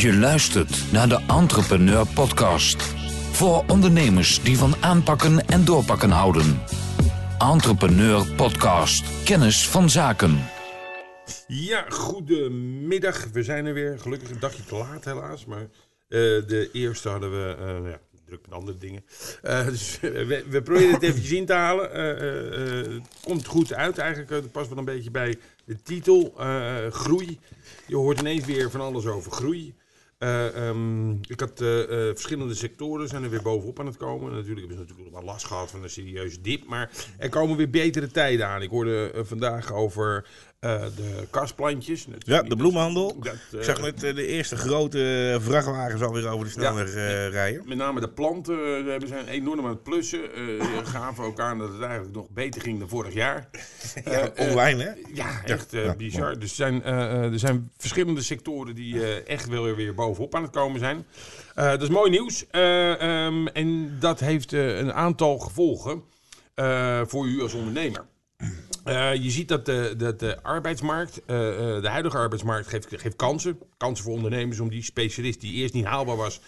Je luistert naar de Entrepreneur Podcast. Voor ondernemers die van aanpakken en doorpakken houden. Entrepreneur Podcast. Kennis van zaken. Ja, goedemiddag. We zijn er weer. Gelukkig een dagje te laat helaas. Maar eh, de eerste hadden we nou ja, druk met andere dingen. Eh, dus we, we proberen het even in te halen. Het komt goed uit eigenlijk. Het past wel een beetje bij de titel. groei. Je hoort ineens weer van alles over groei. Eh, ehm, ik had eh, eh, verschillende sectoren zijn er weer bovenop aan het komen. Natuurlijk hebben ze natuurlijk wel last gehad van een serieuze dip. Maar er komen weer betere tijden aan. Ik hoorde vandaag over eh, de kasplantjes. Ja, de bloemenhandel. Dat, eh, Ik zag net eh, de eerste grote vrachtwagens alweer over de snelweg eh, rijden. Met name de planten hebben zijn enorm aan het plussen. Ze gaven ook aan dat het eigenlijk nog beter ging dan vorig jaar. Ja, online hè? Ja, echt ja, bizar. Dus er zijn, er zijn verschillende sectoren die echt wel weer bovenop aan het komen zijn. Dat is mooi nieuws. Eh, ehm, en dat heeft een aantal gevolgen voor u als ondernemer. Eh, je ziet dat de, dat de arbeidsmarkt, eh, eh, de huidige arbeidsmarkt, geeft, geeft kansen. Kansen voor ondernemers om die specialist die eerst niet haalbaar was,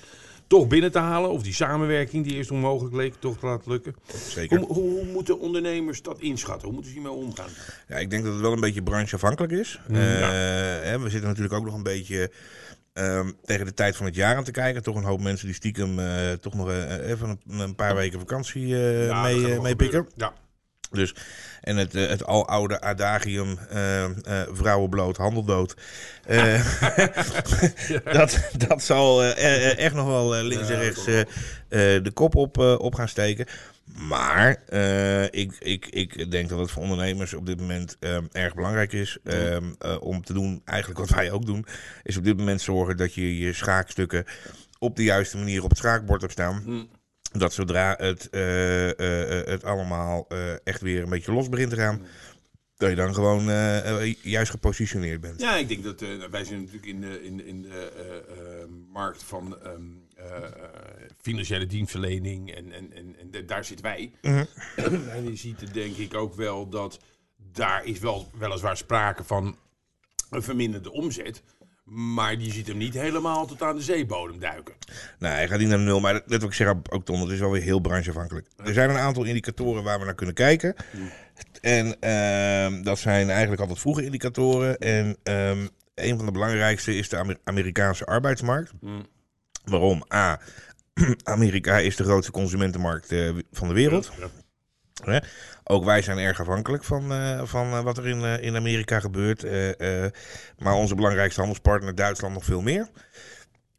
toch binnen te halen. Of die samenwerking die eerst onmogelijk leek, toch te laten lukken. Zeker. Hoe, hoe, hoe moeten ondernemers dat inschatten? Hoe moeten ze hiermee omgaan? Ja, ik denk dat het wel een beetje brancheafhankelijk is. Mm, ja. hè, we zitten natuurlijk ook nog een beetje ehm, tegen de tijd van het jaar aan te kijken. Toch een hoop mensen die stiekem toch nog even een, een paar weken vakantie Ja, mee, pikken. Ja. Dus, en het, eh, het aloude adagium, eh, eh, vrouwen bloot, handel dood. Dat, dat zal echt nog wel links en rechts de kop op, op gaan steken. Maar ik, ik, ik denk dat het voor ondernemers op dit moment erg belangrijk is eh, eh, om te doen, eigenlijk wat wij ook doen, is op dit moment zorgen dat je je schaakstukken op de juiste manier op het schaakbord hebt staan. Mm. Dat zodra het, eh, eh, het allemaal eh, echt weer een beetje los begint te gaan, dat je dan gewoon juist gepositioneerd bent. Ja, ik denk dat eh, wij zijn natuurlijk in de, in, in de markt van ehm, eh, eh, financiële dienstverlening en, en, en, en daar zitten wij. en je ziet denk ik ook wel dat daar is wel weliswaar sprake van een verminderde omzet. Maar die ziet hem niet helemaal tot aan de zeebodem duiken. Nou, hij gaat niet naar nul, maar net wat ik zeg ook Ton, het is wel weer heel brancheafhankelijk. Er zijn een aantal indicatoren waar we naar kunnen kijken. En ehm, dat zijn eigenlijk altijd vroege indicatoren. En ehm, een van de belangrijkste is de Amer- Amerikaanse arbeidsmarkt. Waarom? A. Amerika is de grootste consumentenmarkt eh, van de wereld. Ja. Hè? Ook wij zijn erg afhankelijk van, eh, van eh, wat er in, eh, in Amerika gebeurt. Maar onze belangrijkste handelspartner Duitsland nog veel meer.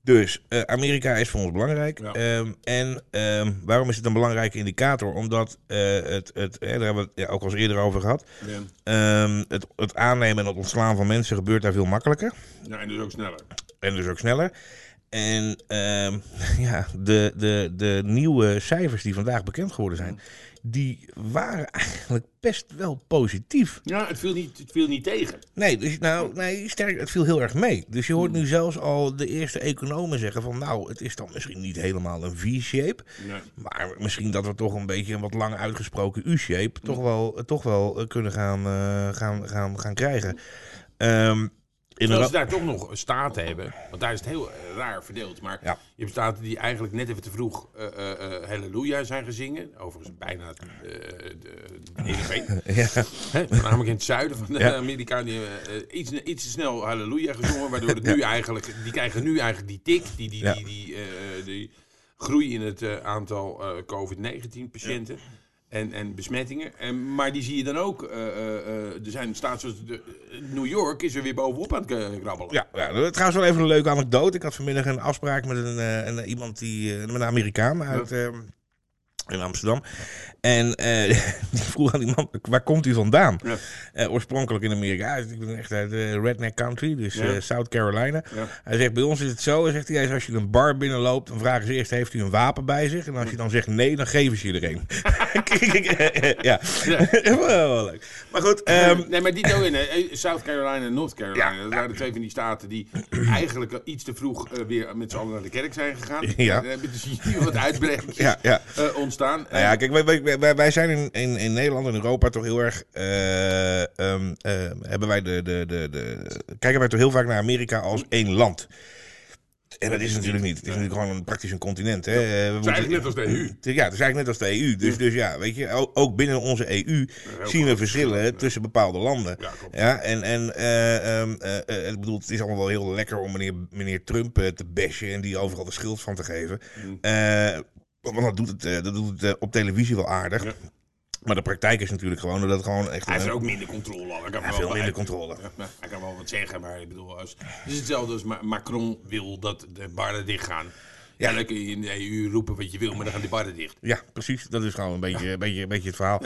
Dus Amerika is voor ons belangrijk. Ja. Ehm, en ehm, waarom is het een belangrijke indicator? Omdat het, het, eh, daar hebben we het ja, ook al eens eerder over gehad. Ja. Ehm, het, het aannemen en het ontslaan van mensen gebeurt daar veel makkelijker. Ja, en dus ook sneller. En dus ook sneller. En ehm, ja, de, de, de nieuwe cijfers die vandaag bekend geworden zijn, die waren eigenlijk best wel positief. Ja, het viel niet, het viel niet tegen. Nee, dus, nou, nee, sterk, het viel heel erg mee. Dus je hoort nu zelfs al de eerste economen zeggen van, nou, het is dan misschien niet helemaal een V-shape, Nee. maar misschien dat we toch een beetje een wat lang uitgesproken U-shape toch wel, toch wel eh, kunnen gaan, eh, gaan, gaan, gaan krijgen. Ehm in Terwijl ze daar toch nog staten hebben, want daar is het heel eh, raar verdeeld. Maar Ja. je hebt staten die eigenlijk net even te vroeg eh eh, Halleluja zijn gezingen. Overigens bijna de, hele ja, Hè, Voornamelijk in het zuiden van Ja. Amerika. Die iets, iets te snel Halleluja gezongen. Waardoor het nu eigenlijk, die krijgen nu eigenlijk die tik, die, die, die, die, die groei in het aantal eh, COVID-19 patiënten. En, en besmettingen. En, maar die zie je dan ook. eh, eh, er zijn de, New York is er weer bovenop aan het krabbelen. Ja, ja, trouwens wel even een leuke anekdote. Ik had vanmiddag een afspraak met een, een iemand die, met een Amerikaan uit eh, in Amsterdam. En eh, die vroeg aan die man, waar komt u vandaan? Ja. Eh, oorspronkelijk in Amerika. Ik ben echt uit eh, redneck country, dus Ja. South Carolina. Ja. Hij zegt, bij ons is het zo. Hij zegt, hij, als je een bar binnenloopt, dan vragen ze eerst, heeft u een wapen bij zich? En als je dan zegt nee, dan geven ze je er een. ja, wel, wel leuk. Maar goed, ehm, nee, maar die in South Carolina en North Carolina. Dat waren twee van die staten die eigenlijk iets te vroeg weer met z'n allen naar de kerk zijn gegaan. Ja. Dan hebben dus hier wat uitbreidingjes ja, ja. Eh, ontstaan. Nou ja, kijk, wij, wij, wij, wij zijn in, in, in Nederland en Europa toch heel erg. eh, ehm, eh, hebben wij de, de, de, de, kijken wij toch heel vaak naar Amerika als één land. En dat is natuurlijk niet. Het is natuurlijk gewoon een, praktisch een continent. Hè. Eh, we Het is eigenlijk net als de EU. Ja, het is eigenlijk net als de EU. Dus, dus ja, weet je, ook, binnen onze EU zien we verschillen tussen bepaalde landen. Ja. Ja, en, en eh, ehm, eh, eh, ik bedoel, het is allemaal wel heel lekker om meneer, meneer Trump eh, te bashen en die overal de schuld van te geven. Want dat doet het, eh, dat doet het eh, op televisie wel aardig. Ja. Maar de praktijk is natuurlijk gewoon dat het gewoon echt... Hij heeft er ook minder controle op. Hij wel- veel minder hij- controle. Maar hij kan wel wat zeggen, maar ik bedoel, als, het is hetzelfde als Ma- Macron wil dat de barren dicht gaan. Ja, dan kun je in de EU roepen wat je wil, maar dan gaan die barren dicht. Ja, precies. Dat is gewoon een beetje, een beetje, een beetje het verhaal.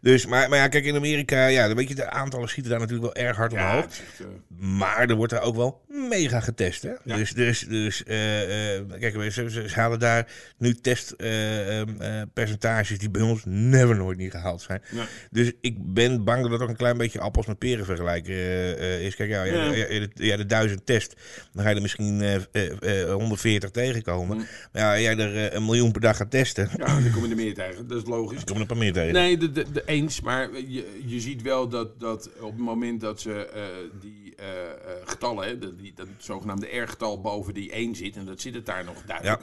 Dus, maar, maar ja, kijk, in Amerika, ja, weet je, de aantallen schieten daar natuurlijk wel erg hard omhoog. eh, Maar er wordt daar ook wel mega getest. Hè? Dus, dus, dus eh, eh, kijk, ze, ze, ze halen daar nu testpercentages die bij ons never nooit niet gehaald zijn. Dus ik ben bang dat het ook een klein beetje appels met peren vergelijken is. Kijk, ja, ja, Ja. ja, ja, de, de duizend test, dan ga je er misschien eh, eh, eh, 140 tegenkomen. Mm. Maar ja, jij er eh, een miljoen per dag gaat testen, ja, dan kom je er meer tegen. Dat is logisch. dan komen er een paar meer tegen. Nee, de, de, de eens. Maar je, je ziet wel dat, dat op het moment dat ze eh, die eh, getallen, hè, dat, die, dat zogenaamde R-getal boven die 1 zit, en dat zit het daar nog duidelijk.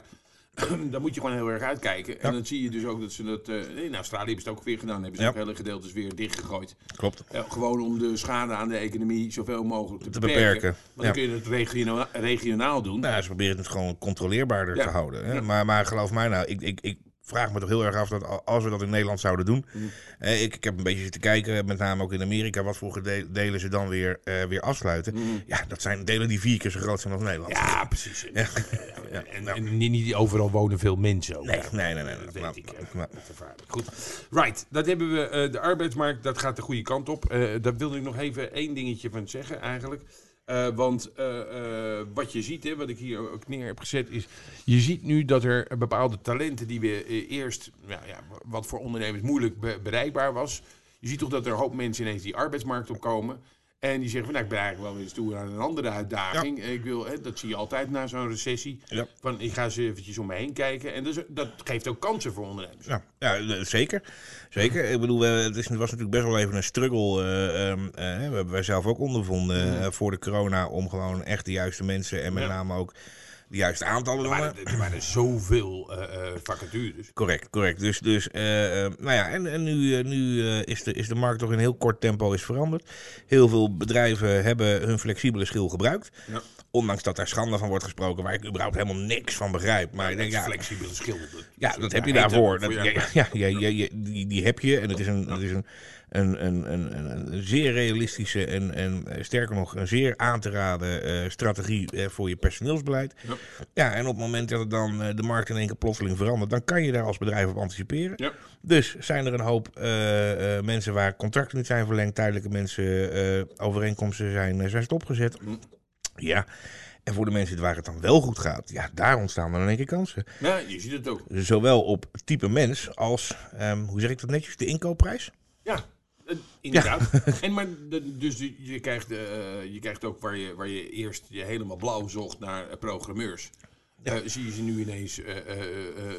Dan moet je gewoon heel erg uitkijken. En dan zie je dus ook dat ze dat. eh, in Australië hebben ze het ook weer gedaan. Hebben ze Ja. ook hele gedeeltes weer dichtgegooid. Klopt. Gewoon om de schade aan de economie zoveel mogelijk te, Te beperken. beperken, Want dan kun je het regionaal, regionaal doen. Nou, ze proberen het gewoon controleerbaarder te houden. Hè? Maar, maar geloof mij nou, ik, ik, ik vraag me toch heel erg af dat als we dat in Nederland zouden doen. Mm. eh, ik, ik heb een beetje zitten kijken, met name ook in Amerika, wat voor delen ze dan weer, eh, weer afsluiten. Ja, dat zijn delen die vier keer zo groot zijn als Nederland. Mm. Ja, precies. Ja. En, en niet, niet overal wonen veel mensen ook. Nee, nee, nee, nee. Dat weet ik. hè. maar- Dat is gevaarlijk. Goed. Right, dat hebben we. eh, de arbeidsmarkt, dat gaat de goede kant op. Eh, daar wilde ik nog even één dingetje van zeggen eigenlijk. Eh, want eh, eh, wat je ziet, hè, wat ik hier ook neer heb gezet, is... Je ziet nu dat er bepaalde talenten die we eerst... Ja, wat voor ondernemers moeilijk be- bereikbaar was... Je ziet toch dat er een hoop mensen ineens die arbeidsmarkt opkomen... En die zeggen van, nou, ik ben eigenlijk wel weer eens toe aan een andere uitdaging. Ik wil, hè, dat zie je altijd na zo'n recessie. Ja. Van, ik ga eens eventjes om me heen kijken. En dus, dat geeft ook kansen voor ondernemers. Ja, ja, eh, zeker. Zeker. Ik bedoel, het, is, het was natuurlijk best wel even een struggle. eh, ehm, eh, we hebben wij zelf ook ondervonden eh, voor de corona om gewoon echt de juiste mensen en met name ook de juiste aantallen. Er waren, er waren zoveel eh, vacatures. Correct, correct. Dus, dus eh, nou ja, en, en nu, nu is, de, is de markt toch in heel kort tempo is veranderd. Heel veel bedrijven hebben hun flexibele schil gebruikt. Ja. Ondanks dat daar schande van wordt gesproken, waar ik überhaupt helemaal niks van begrijp. Maar ik denk, ja, flexibele schil. ja, dat heb je daarvoor. Dat, ja, ja, ja, ja, ja, die, die heb je. En het is een, het is een, een, een, een, een, een zeer realistische en, en eh, sterker nog, een zeer aan te raden eh, strategie eh, voor je personeelsbeleid. Ja. Ja, en op het moment dat het dan de markt in één keer plotseling verandert, dan kan je daar als bedrijf op anticiperen. Ja. Dus zijn er een hoop mensen waar contracten niet zijn verlengd, tijdelijke mensen, overeenkomsten zijn, zijn stopgezet. Hm. Ja. En voor de mensen waar het dan wel goed gaat, ja, daar ontstaan dan in één keer kansen. Ja, je ziet het ook. Zowel op type mens als, ehm, hoe zeg ik dat netjes, de inkoopprijs. Ja, eh, inderdaad. En maar de- dus je- je krijgt, eh, je krijgt ook waar je, waar je eerst je helemaal blauw zocht naar eh, programmeurs. zie je ze nu ineens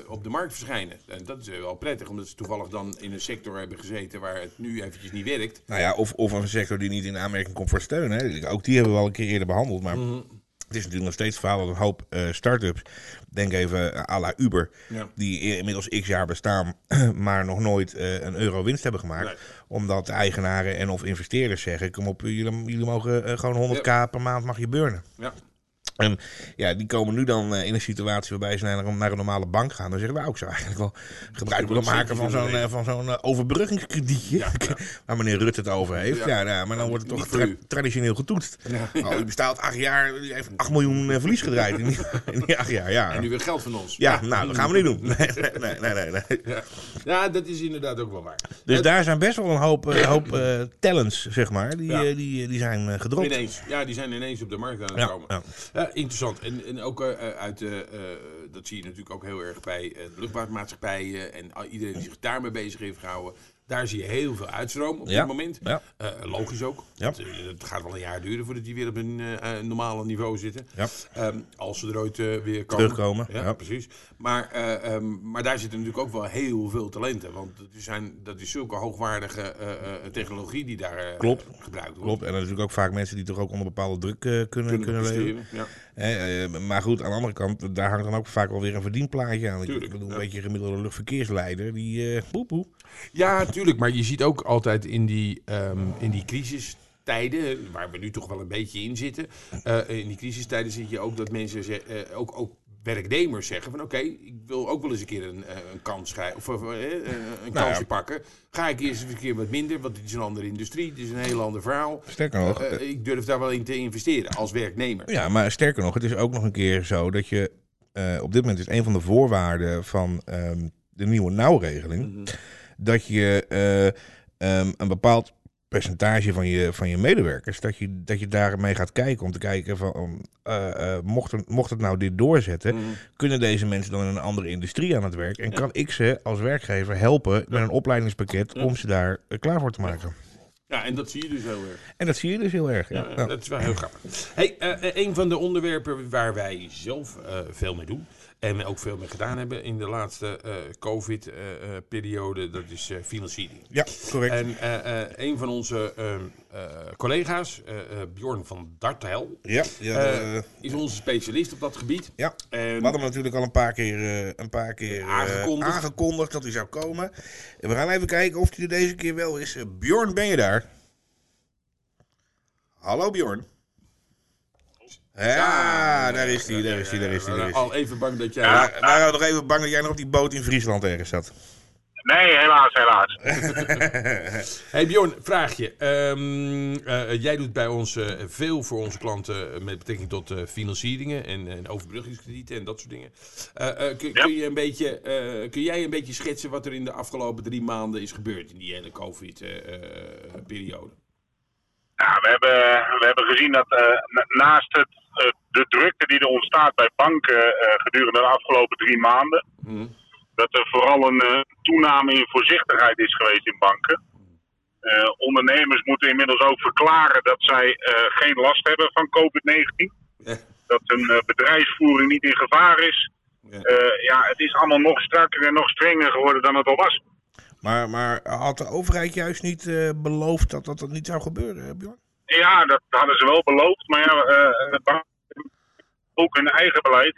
op de markt verschijnen. En dat is wel prettig, omdat ze toevallig dan in een sector hebben gezeten waar het nu eventjes niet werkt. Nou ja, of, of een sector die niet in aanmerking komt voor steun. Hè. Ook die hebben we al een keer eerder behandeld. Maar Mhm. Is natuurlijk nog steeds het verhaal dat een hoop eh, start-ups, denk even à la Uber, Ja. die inmiddels x jaar bestaan, maar nog nooit eh, een euro winst hebben gemaakt. Nee. Omdat de eigenaren en of investeerders zeggen, kom op, jullie, jullie mogen eh, gewoon 100k per maand mag je burnen. Ja. En ja, die komen nu dan eh, in een situatie waarbij ze naar een, naar een normale bank gaan. Dan zeggen we, nou, ik zou eigenlijk wel gebruik willen maken van zo'n eh, van zo'n eh, overbruggingskredietje. Ja, ja. Waar meneer Rutte het over heeft. Ja. Ja, maar dan wordt het toch tra- traditioneel getoetst. Ja. Oh, u bestaat acht jaar, u heeft 8 miljoen verlies gedraaid in die, in die acht jaar. Ja, En nu weer geld van ons. ja nou, dat gaan we niet doen. Nee, nee, nee, nee. nee. Ja. Dat is inderdaad ook wel waar. Dus Het- daar zijn best wel een hoop, hoop talents, zeg maar, die, die, die zijn gedropt. Ineens. Ja, die zijn ineens op de markt aan het Ja, komen. Interessant. En, en ook eh, uit, eh, eh, dat zie je natuurlijk ook heel erg bij eh, luchtvaartmaatschappijen en iedereen die zich daarmee bezig heeft gehouden. Daar zie je heel veel uitstroom op Ja, dit moment. ja. Eh, logisch ook. Ja. Het, eh, het gaat wel een jaar duren voordat die weer op een eh, normale niveau zitten. Ehm, als ze er ooit weer komen. Terugkomen, Ja, precies. Maar, eh, ehm, maar daar zitten natuurlijk ook wel heel veel talenten. Want dat is, zijn, dat is zulke hoogwaardige technologie die daar Klopt. gebruikt wordt. Klopt, en er zijn natuurlijk ook vaak mensen die toch ook onder bepaalde druk kunnen, kunnen, Kunnen leven. eh, maar goed, aan de andere kant, daar hangt dan ook vaak wel weer een verdienplaatje aan. Ik Tuurlijk, bedoel, ja. een beetje een gemiddelde luchtverkeersleider, die poep. Ja, tuurlijk. Maar je ziet ook altijd in die, ehm, in die crisistijden, waar we nu toch wel een beetje in zitten. eh, in die crisistijden zie je ook dat mensen, ze- eh, ook, ook werknemers zeggen van oké, ik wil ook wel eens een keer een, eh, een kans. Of eh, een kansje ja. pakken. Ga ik eerst een keer wat minder, want dit is een andere industrie. Dit is een heel ander verhaal. Sterker nog, ik durf daar wel in te investeren als werknemer. Ja, maar sterker nog, het is ook nog een keer zo dat je op dit moment is een van de voorwaarden van ehm, de nieuwe nauwregeling Mhm. Dat je eh, ehm, een bepaald percentage van je, van je medewerkers, dat je, dat je daarmee gaat kijken om te kijken van um, eh, eh, mocht, het, mocht het nou dit doorzetten, Mhm. kunnen deze mensen dan in een andere industrie aan het werk en kan ik ze als werkgever helpen met een opleidingspakket om ze daar klaar voor te maken. Ja, en dat zie je dus heel erg. En dat zie je dus heel erg. Ja. Ja, Ja. Dat is wel heel grappig. Hey, een van de onderwerpen waar wij zelf veel mee doen. En ook veel mee gedaan hebben in de laatste eh, COVID-periode. dat is eh, financiering. ja, correct. En eh, eh, een van onze ehm, eh, collega's, eh, eh, Bjorn van Dartel, ja, ja, eh, eh, is onze specialist op dat gebied. ja. En, We hadden hem natuurlijk al een paar keer, eh, een paar keer eh, Aangekondigd. aangekondigd dat hij zou komen. En we gaan even kijken of hij er deze keer wel is. Eh, Bjorn, ben je daar? Hallo Bjorn. Ja, daar is hij, daar is hij, daar is hij. daar is hij. Al even bang dat jij... Ja, we waren nog even bang dat jij nog op die boot in Friesland ergens zat. Nee, helaas, helaas. Hey Bjorn, vraag je. Ehm, eh, jij doet bij ons eh, veel voor onze klanten met betrekking tot eh, financieringen en, en overbruggingskredieten en dat soort dingen. Eh, eh, kun, Ja. kun, je een beetje, eh, kun jij een beetje schetsen wat er in de afgelopen drie maanden is gebeurd in die hele COVID-periode? Ja, we, hebben, we hebben gezien dat eh, na- naast het, eh, de drukte die er ontstaat bij banken eh, gedurende de afgelopen drie maanden, dat er vooral een toename in voorzichtigheid is geweest in banken. Ondernemers moeten inmiddels ook verklaren dat zij geen last hebben van COVID-19. Ja. Dat hun bedrijfsvoering niet in gevaar is. Ja. Ja, het is allemaal nog strakker en nog strenger geworden dan het al was. Maar, maar had de overheid juist niet eh, beloofd dat dat niet zou gebeuren, eh, Bjorn? Ja, dat hadden ze wel beloofd. Maar ja, eh, de bank ook hun eigen beleid.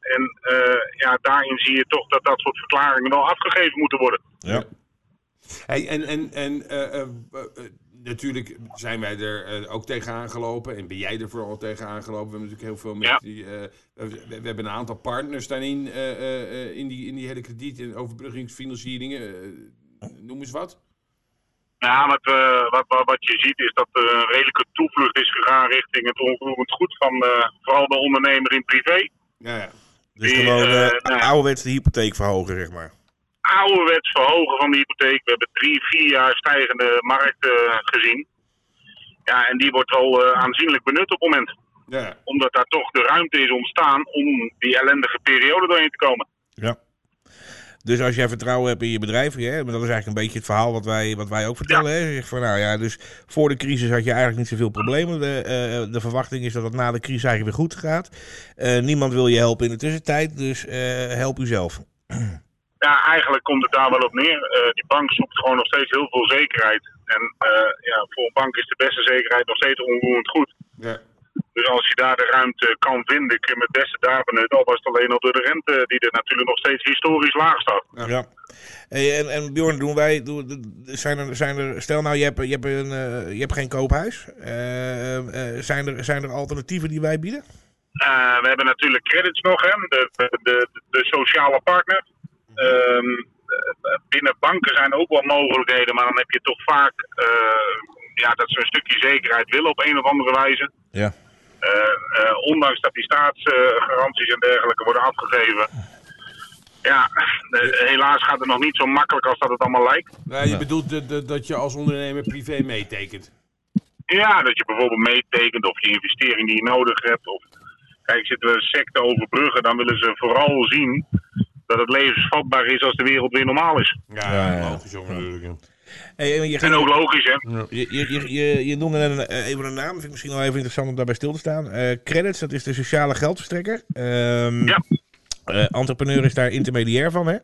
En eh, ja, daarin zie je toch dat dat soort verklaringen wel afgegeven moeten worden. Ja. Hey, en en, en natuurlijk zijn wij er eh, ook tegenaan gelopen. En ben jij er vooral tegenaan gelopen. We hebben natuurlijk heel veel met Ja. die. eh, we, we hebben een aantal partners daarin. eh, eh, eh, in, die, in die hele krediet- en overbruggingsfinancieringen. Eh, noem eens wat. Ja, wat, eh, wat, wat, wat je ziet is dat er een redelijke toevlucht is gegaan richting het onroerend goed van eh, vooral de ondernemer in privé. Ja, ja. Dus Die, gewoon nou ja. ouderwets de hypotheek verhogen, zeg maar. Ouderwets verhogen van de hypotheek. We hebben drie, vier jaar stijgende markt eh, gezien. Ja, en die wordt al eh, aanzienlijk benut op het moment. ja. Omdat daar toch de ruimte is ontstaan om die ellendige periode doorheen te komen. Ja. Dus als jij vertrouwen hebt in je bedrijf, hè, maar dat is eigenlijk een beetje het verhaal wat wij, wat wij ook vertellen. Hè? Je zegt van, nou ja, dus voor de crisis had je eigenlijk niet zoveel problemen. De, eh, de verwachting is dat het na de crisis eigenlijk weer goed gaat. Niemand wil je helpen in de tussentijd, dus help uzelf. Ja, eigenlijk komt het daar wel op neer. Eh, die bank zoekt gewoon nog steeds heel veel zekerheid. En eh, ja, voor een bank is de beste zekerheid nog steeds onroerend goed. ja. Dus als je daar de ruimte kan vinden, kun je het beste daar benutten. Al was het alleen al door de rente, die er natuurlijk nog steeds historisch laag staat. Ja. En, en Bjorn, doen wij, zijn er, zijn er, stel nou je hebt, je hebt, een, eh, je hebt geen koophuis. Zijn, er, zijn er alternatieven die wij bieden? We hebben natuurlijk credits nog, hè, de, de, de, de sociale partner. Ehm, eh, binnen banken zijn ook wel mogelijkheden, maar dan heb je toch vaak eh, ja, dat ze een stukje zekerheid willen op een of andere wijze. Ja. Eh, eh, ondanks dat die staatsgaranties en dergelijke worden afgegeven. Ja, helaas gaat het nog niet zo makkelijk als dat het allemaal lijkt. Nou, je bedoelt de- de- dat je als ondernemer privé meetekent. Ja, dat je bijvoorbeeld meetekent of je investering die je nodig hebt. Of, kijk, zitten we secten overbruggen, dan willen ze vooral zien dat het levensvatbaar is als de wereld weer normaal is. Ja, Ja, ja. logisch jongen natuurlijk. ja. Hey, en je, ging- En ook logisch, hè? je, je, je, je, je noemde een, eh, even een naam, vind ik misschien wel even interessant om daarbij stil te staan. Eh, Credits, dat is de sociale geldverstrekker. Ehm, Ja. eh, entrepreneur is daar intermediair van, hè?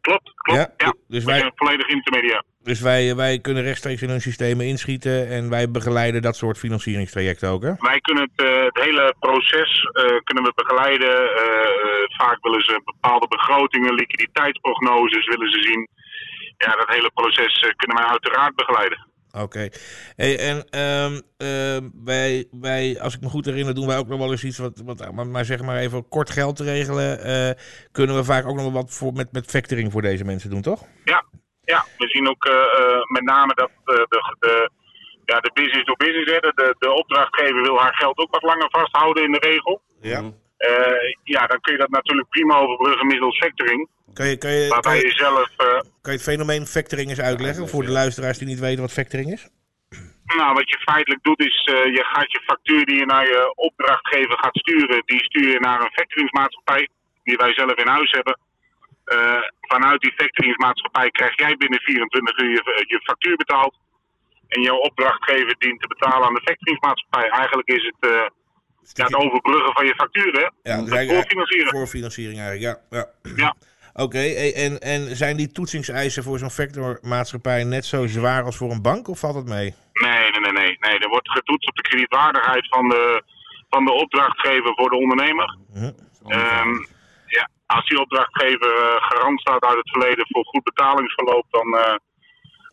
Klopt, klopt. Ja, Ja, dus we wij- zijn volledig intermediair. Dus wij, wij kunnen rechtstreeks in hun systemen inschieten en wij begeleiden dat soort financieringstrajecten ook, hè? Wij kunnen het, eh, het hele proces eh, kunnen we begeleiden. Eh, vaak willen ze bepaalde begrotingen, liquiditeitsprognoses willen ze zien. Ja, dat hele proces kunnen wij uiteraard begeleiden. Oké. Hey, en ehm, ehm, wij, wij, als ik me goed herinner, doen wij ook nog wel eens iets wat, wat maar, maar zeg maar even kort geld te regelen. kunnen we vaak ook nog wel wat voor, met, met factoring voor deze mensen doen, toch? Ja, ja we zien ook eh, eh, met name dat eh, de, de, ja, de business to business, hè, de, de, opdrachtgever wil haar geld ook wat langer vasthouden in de regel. Ja. Eh, ja, dan kun je dat natuurlijk prima overbruggen middels factoring. Kan je, kan, je, kan, Waarbij je, je zelf, eh, kan je het fenomeen factoring eens uitleggen voor de luisteraars die niet weten wat factoring is? nou, wat je feitelijk doet is, eh, je gaat je factuur die je naar je opdrachtgever gaat sturen, die stuur je naar een factoringsmaatschappij, die wij zelf in huis hebben. Eh, vanuit die factoringsmaatschappij krijg jij binnen 24 uur je, je factuur betaald. En jouw opdrachtgever dient te betalen aan de factoringsmaatschappij. Eigenlijk is het, eh, ja, het overbruggen van je factuur, hè? Ja, dus Het eigenlijk- voorfinancieren. Voor financiering eigenlijk, ja. ja. Ja. Oké, hey, en, en zijn die toetsingseisen voor zo'n factormaatschappij net zo zwaar als voor een bank of valt het mee? Nee, nee, nee, nee, nee. Er wordt getoetst op de kredietwaardigheid van de, van de opdrachtgever voor de ondernemer. Ja, als die opdrachtgever eh, garant staat uit het verleden voor goed betalingsverloop, dan, eh,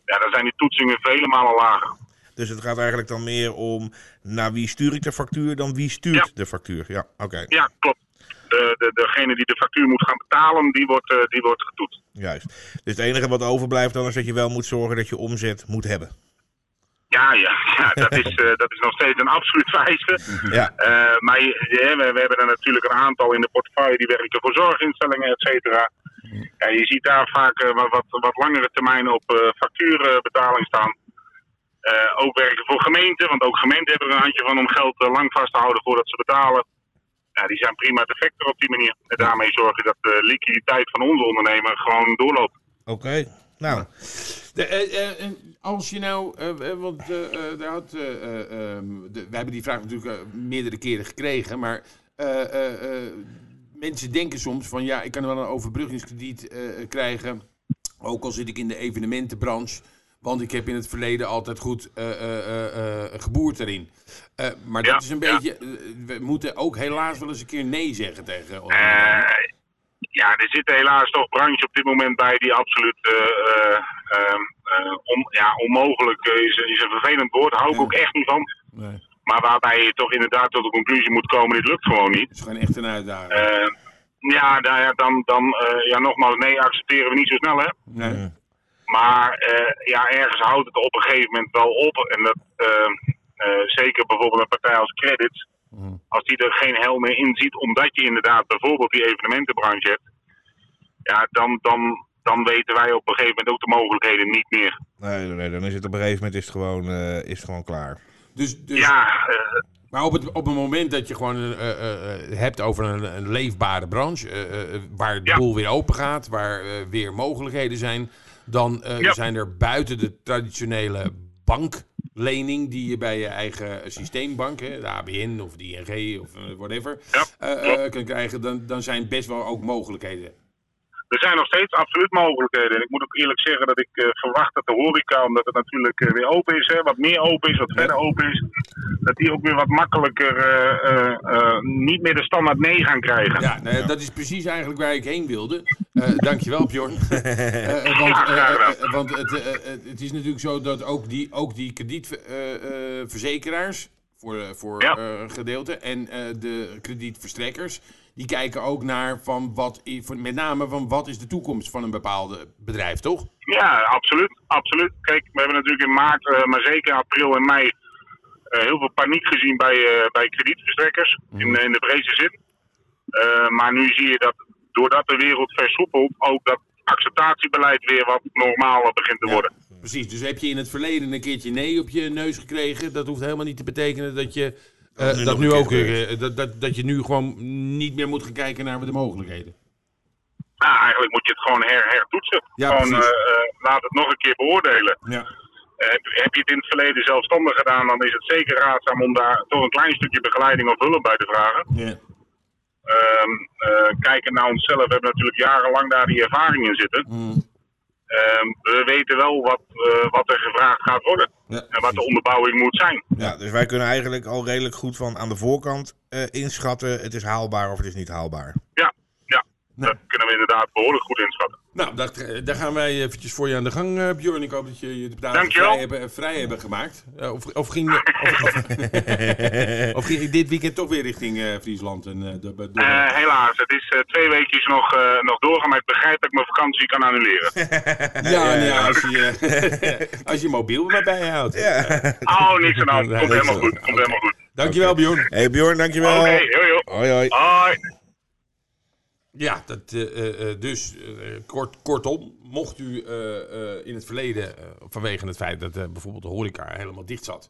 ja, dan zijn die toetsingen vele malen lager. Dus het gaat eigenlijk dan meer om naar wie stuur ik de factuur dan wie stuurt Ja. de factuur. Ja, oké, Ja, klopt. De, de, degene die de factuur moet gaan betalen, die wordt, eh, die wordt getoetst. juist. Dus het enige wat overblijft dan is dat je wel moet zorgen dat je omzet moet hebben. Ja, ja, ja dat, is, eh, dat is nog steeds een absoluut vereiste. Ja, Eh, maar we, we hebben er natuurlijk een aantal in de portefeuille die werken voor zorginstellingen, et cetera. Ja, je ziet daar vaak eh, wat, wat, wat langere termijnen op factuurbetaling staan. Ook werken voor gemeenten, want ook gemeenten hebben er een handje van om geld lang vast te houden voordat ze betalen. Ja, die zijn prima te factor op die manier. En daarmee zorgen dat de liquiditeit van onze ondernemer gewoon doorloopt. oké. Nou, De, eh, eh, als je nou, eh, eh, want eh, eh, daar had, eh, eh, ehm, de, wij hebben die vraag natuurlijk eh, meerdere keren gekregen, maar eh, eh, eh, mensen denken soms van ja, ik kan wel een overbruggingskrediet eh, krijgen, ook al zit ik in de evenementenbranche, want ik heb in het verleden altijd goed eh, eh, eh, eh, geboerd erin. Eh, maar dat Ja, is een beetje, eh, we moeten ook helaas wel eens een keer nee zeggen tegen Eh, ja, er zitten helaas toch branches op dit moment bij die absoluut eh, eh, ehm, eh, on- ja, onmogelijk is, is een vervelend woord. Daar hou ik Ja. ook echt niet van. Nee, Maar waarbij je toch inderdaad tot de conclusie moet komen, dit lukt gewoon niet. het is gewoon echt een uitdaging. Eh, ja, nou ja, dan, dan eh, ja, nogmaals, nee, accepteren we niet zo snel hè. nee. Maar eh, ja, ergens houdt het op een gegeven moment wel op. En dat eh, eh, zeker bijvoorbeeld een partij als Credit, als die er geen hel meer in ziet, omdat je inderdaad bijvoorbeeld die evenementenbranche hebt, ja, dan, dan, dan weten wij op een gegeven moment ook de mogelijkheden niet meer. nee, nee, dan is het op een gegeven moment is het gewoon, eh, is het gewoon klaar. Dus, dus Ja, eh, Maar op het, op het moment dat je gewoon eh, eh, eh, hebt over een, een leefbare branche, waar de Ja. boel weer open gaat, waar eh, weer mogelijkheden zijn, dan eh, Ja. zijn er buiten de traditionele banklening die je bij je eigen systeembank, hè, de ABN of de ING of whatever, Ja, kan krijgen, dan, dan zijn best wel ook mogelijkheden. Er zijn nog steeds absoluut mogelijkheden. En ik moet ook eerlijk zeggen dat ik eh, verwacht dat de horeca, omdat het natuurlijk eh, weer open is, hè, wat meer open is, wat verder open is, dat die ook weer wat makkelijker eh, niet meer de standaard nee gaan krijgen. Ja, nou ja, dat is precies eigenlijk waar ik heen wilde. Dankjewel, Bjorn. Want want het, het is natuurlijk zo dat ook die, ook die kredietverzekeraars, voor, voor Ja. gedeelte, en de kredietverstrekkers, die kijken ook naar van wat, met name van wat is de toekomst van een bepaalde bedrijf, toch? Ja, absoluut. absoluut. Kijk, we hebben natuurlijk in maart, eh, maar zeker in april en mei, eh, heel veel paniek gezien bij, eh, bij kredietverstrekkers. In, in de breedste zin. Maar nu zie je dat doordat de wereld versoepelt, ook dat acceptatiebeleid weer wat normaler begint te worden. Precies, dus heb je in het verleden een keertje nee op je neus gekregen, dat hoeft helemaal niet te betekenen dat je... eh, nu dat, nu ook, gebeurt. eh, dat, dat, dat je nu gewoon niet meer moet gaan kijken naar de mogelijkheden. Nou, eigenlijk moet je het gewoon her, hertoetsen. Ja, gewoon eh, eh, laat het nog een keer beoordelen. Ja. Eh, heb, heb je het in het verleden zelfstandig gedaan, dan is het zeker raadzaam om daar toch een klein stukje begeleiding of hulp bij te vragen. Ja. Ehm eh, kijken naar onszelf, we hebben natuurlijk jarenlang daar die ervaring in zitten. Mm. Ehm, we weten wel wat, eh, wat er gevraagd gaat worden. Ja, En wat de onderbouwing moet zijn. Ja, dus wij kunnen eigenlijk al redelijk goed van aan de voorkant eh, inschatten: het is haalbaar of het is niet haalbaar. Ja. Nee. dat kunnen we inderdaad behoorlijk goed inschatten. Nou, daar, daar gaan wij eventjes voor je aan de gang, eh, Bjorn. Ik hoop dat je je de dagen vrij hebben, vrij hebben gemaakt. Eh, of, of, ging, of, of, of ging je dit weekend toch weer richting eh, Friesland? En, eh, de, de, de- Eh, helaas, het is eh, twee weekjes nog, eh, nog doorgaan, maar ik begrijp dat ik mijn vakantie kan annuleren. ja, nee, als, je, als je mobiel maar bij je houdt. Ja. Oh, niks aan de hand. Komt helemaal goed. Komt helemaal goed. Dankjewel, Bjorn. Hey Bjorn, dankjewel. Oké, joh. Hoi, hoi. Hoi. Ja, dat, eh, eh, eh, dus kort, kortom, mocht u in het verleden, vanwege het feit dat bijvoorbeeld de horeca helemaal dicht zat,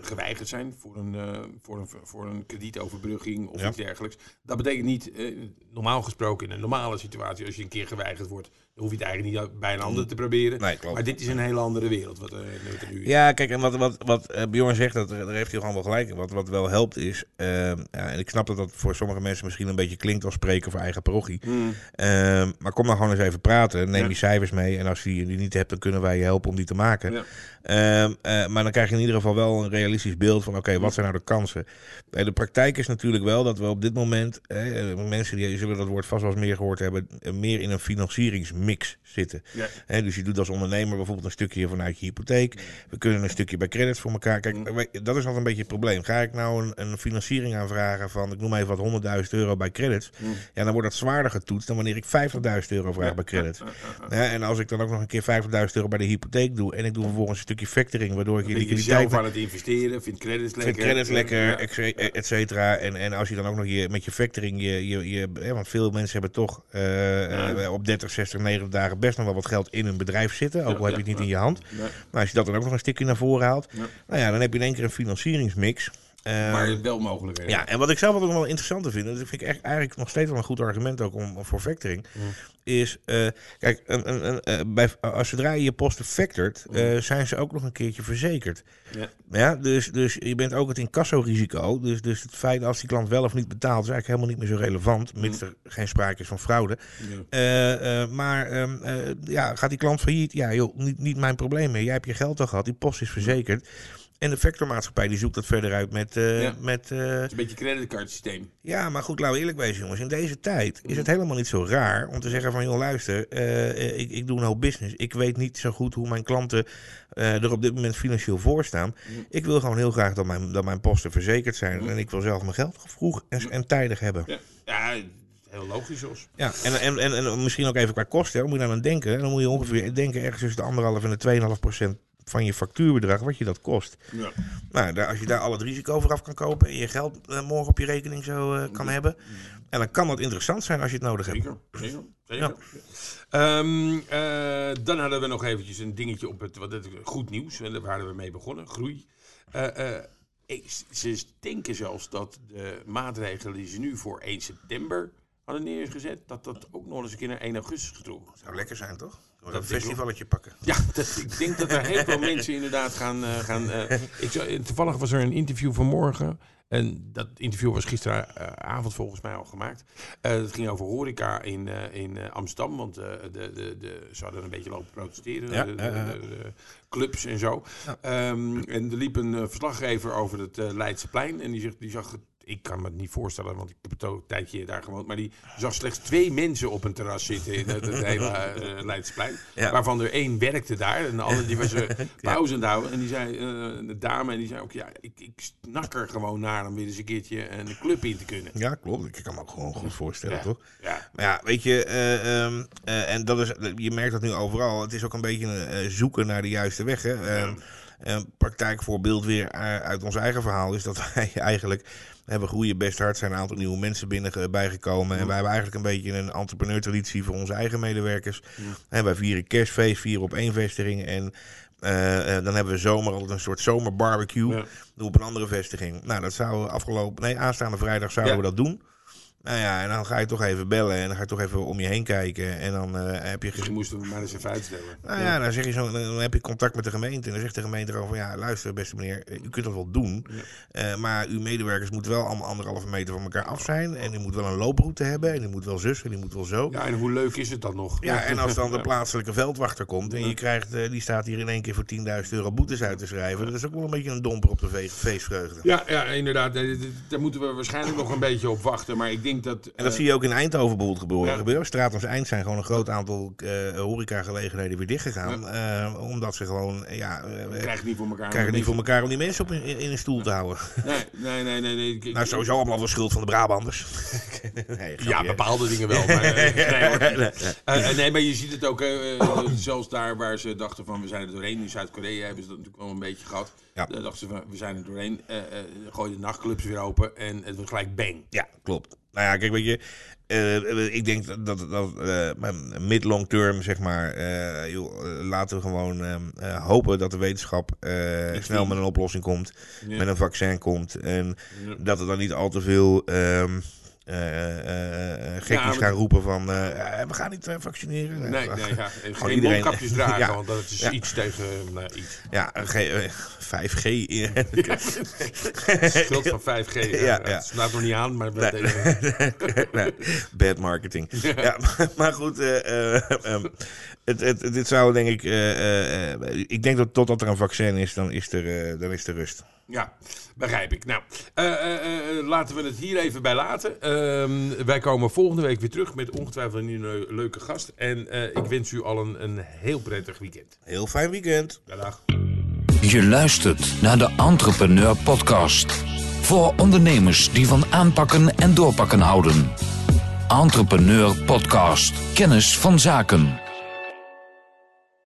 geweigerd zijn voor een, eh, voor een, voor een kredietoverbrugging of Ja. iets dergelijks. Dat betekent niet, eh, normaal gesproken in een normale situatie, als je een keer geweigerd wordt, dan hoef je het eigenlijk niet bij een ander te proberen. Nee, klopt. Maar dit is een hele andere wereld wat, eh, er nu. Ja, kijk, en wat, wat, wat eh, Bjorn zegt, dat, daar heeft hij gewoon wel gelijk in. Wat, wat wel helpt is, ehm, ja, en ik snap dat dat voor sommige mensen misschien een beetje klinkt als spreken voor eigen parochie. Mm. Ehm, maar kom dan gewoon eens even praten. Neem Ja. die cijfers mee. En als je die niet hebt, dan kunnen wij je helpen om die te maken. Ja. Ehm, eh, maar dan krijg je in ieder geval wel een realistisch beeld van: oké, wat zijn nou de kansen? De praktijk is natuurlijk wel dat we op dit moment, eh, mensen die zullen dat woord vast wel eens meer gehoord hebben, eh, meer in een financieringsmix zitten. Ja. Dus je doet als ondernemer bijvoorbeeld een stukje vanuit je hypotheek. We kunnen een stukje bij credits voor elkaar. Kijk, Mm. wij- dat is altijd een beetje het probleem. Ga ik nou een, een financiering aanvragen van, ik noem even wat, 100.000 euro bij credits. Mm. Ja, dan wordt dat zwaarder getoetst dan wanneer ik 50.000 euro vraag bij credits. Ja, en als ik dan ook nog een keer 50.000 euro bij de hypotheek doe en ik doe vervolgens een stukje factoring, waardoor ik je Liquiditeit zelf aan het investeren, vindt credits lekker. vind credits lekker, et ce- et cetera. En, en als je dan ook nog je, met je factoring, je, je, je, hè, want veel mensen hebben toch eh, eh, op 30, 60, 90 dagen best nog wel wat geld in hun bedrijf zitten. Ook al heb je het niet in je hand. Maar als je dat dan ook nog een stukje naar voren haalt, nou ja, dan heb je in één keer een financieringsmix. Eh, Maar wel mogelijk. ja, en wat ik zelf altijd nog wel interessanter vind, dat vind ik echt eigenlijk nog steeds wel een goed argument ook om, om voor factoring, is, eh, kijk, een, een, een, eh, bij, als zodra je je posten factored, eh, zijn ze ook nog een keertje verzekerd. Ja. Ja, dus, dus je bent ook het incasso-risico. Dus, dus het feit als die klant wel of niet betaalt, is eigenlijk helemaal niet meer zo relevant, mits er geen sprake is van fraude. Ja. Maar ehm, eh, ja, gaat die klant failliet? Ja, joh, niet, niet mijn probleem meer. Jij hebt je geld al gehad, die post is verzekerd. En de factormaatschappij die zoekt dat verder uit met, eh, Ja. met eh, Het is een beetje creditcardsysteem. ja, maar goed, laten we eerlijk wezen, jongens. In deze tijd is het helemaal niet zo raar om te zeggen van... joh, luister, eh, ik, ik doe een hoop business. Ik weet niet zo goed hoe mijn klanten er op dit moment financieel voor staan. Ik wil gewoon heel graag dat mijn, dat mijn posten verzekerd zijn. En ik wil zelf mijn geld vroeg en, en tijdig hebben. Ja, ja heel logisch, Jos. Ja, en, en, en, en misschien ook even qua kosten. Hè, moet je daar aan denken. Dan moet je ongeveer denken ergens tussen de anderhalf en de 2,5 procent van je factuurbedrag, wat je dat kost. Ja. Nou, daar, als je daar al het risico vooraf kan kopen en je geld eh, morgen op je rekening zo eh, kan hebben. En dan kan dat interessant zijn als je het nodig hebt. Zeker, zeker. zeker. Ehm, eh, dan hadden we nog eventjes een dingetje op het, wat het goed nieuws. En daar waren we mee begonnen, groei. Ze denken zelfs dat de maatregelen die ze nu voor 1 september hadden neergezet, dat dat ook nog eens een keer naar 1 augustus getrokken Zou lekker zijn, toch? Dat, denk ik festivalletje pakken. Ja, dat, ik denk dat er heel veel mensen inderdaad gaan. eh, gaan eh, ik zou, toevallig was er een interview vanmorgen. En dat interview was gisteravond volgens mij al gemaakt. Eh het ging over horeca in, eh, in eh, Amsterdam. Want eh, de, de, de, ze hadden een beetje lopen protesteren. Ja, de, clubs en zo. Ehm, en er liep een eh, verslaggever over het eh, Leidseplein. En die, zegt, die zag het. Ik kan me het niet voorstellen, want ik heb het ook een tijdje daar gewoond. Maar die zag slechts twee mensen op een terras zitten in het, het hele eh, Leidsplein. Ja. Waarvan er één werkte daar en de andere die was er pauze aan het houden. En die zei, eh, de dame, en die zei ook, ja, ik, ik snak er gewoon naar om weer eens een keertje een club in te kunnen. Ja, klopt. Ik kan me ook gewoon goed voorstellen, Ja. toch? Ja, Maar ja, weet je, eh, ehm, eh, en dat is, je merkt dat nu overal. Het is ook een beetje een eh, zoeken naar de juiste weg. Hè? Ehm, Een praktijkvoorbeeld weer eh, uit ons eigen verhaal is dat wij eigenlijk hebben groeien best hard. zijn een aantal nieuwe mensen binnen eh, bijgekomen. En wij hebben eigenlijk een beetje een entrepreneur-traditie voor onze eigen medewerkers. En wij vieren kerstfeest, vieren op één vestiging. En eh, eh, dan hebben we zomer altijd een soort zomerbarbecue. Ja. We op een andere vestiging. Nou, dat zouden we afgelopen... Nee, aanstaande vrijdag zouden Ja. we dat doen. Nou ja, en dan ga je toch even bellen en dan ga je toch even om je heen kijken. En dan eh, heb je... Dus je moest hem maar eens even uitstellen. Nou ja, dan, zeg je zo, dan heb je contact met de gemeente. En dan zegt de gemeente gewoon van... Ja, luister beste meneer, u kunt dat wel doen. eh, maar uw medewerkers moeten wel allemaal anderhalve meter van elkaar af zijn. En u moet wel een looproute hebben. En u moet wel zus en u moet wel zo. Ja, en hoe leuk is het dan nog? Ja, en als dan de plaatselijke veldwachter komt en je krijgt, eh, die staat hier in één keer voor 10.000 euro boetes uit te schrijven. Dat is ook wel een beetje een domper op de fe- feestvreugde. Ja, ja, inderdaad. Daar moeten we waarschijnlijk nog een beetje op wachten. Maar ik denk dat... En dat eh, zie je ook in Eindhoven bijvoorbeeld gebeuren. Ja. gebeuren. Straat als Eind zijn gewoon een groot aantal eh horecagelegenheden weer dichtgegaan. eh, omdat ze gewoon, ja, we krijgen het niet voor elkaar. krijgen het niet voor elkaar om die mensen op in, in een stoel te houden. Nee, nee, nee. nee, Nou, sowieso allemaal wel schuld van de Brabanders. nee, Ja, bepaalde dingen wel. Maar, nee, hoor. Nee, maar je ziet het ook, zelfs daar waar ze dachten van we zijn er doorheen. In Zuid-Korea hebben ze dat natuurlijk wel een beetje gehad. Ja. Daar dachten ze van we zijn er doorheen. eh eh gooi de nachtclubs weer open en het was gelijk bang. Ja, klopt. Nou ja, kijk, weet je, eh, ik denk dat, dat, dat eh, mid-long term, zeg maar, eh, joh, eh, laten we gewoon eh, eh, hopen dat de wetenschap eh, snel met een oplossing komt, Ja. met een vaccin komt en Ja. dat er dan niet al te veel ehm eh, eh, eh, gekkies gaan roepen van, we gaan niet vaccineren. Nee, nee, ja. En geen iedereen- mondkapjes dragen, want dat is iets tegen nou, iets. Ja, een G- eh, 5G. in- Schuld van 5G. Ja. Het slaat nog niet aan, maar Nee. Nee, bad marketing. Ja, maar, maar goed, ehm, het, het, dit zou denk ik. ik denk dat totdat er een vaccin is, dan is er, dan is er rust. Ja, begrijp ik. Nou, eh, eh, eh, laten we het hier even bij laten. Ehm, wij komen volgende week weer terug met ongetwijfeld een nieuwe leuke gast. En eh, ik wens u al een, een heel prettig weekend. Heel fijn weekend. Dag. Je luistert naar de Entrepreneur Podcast. Voor ondernemers die van aanpakken en doorpakken houden. Entrepreneur Podcast. Kennis van zaken.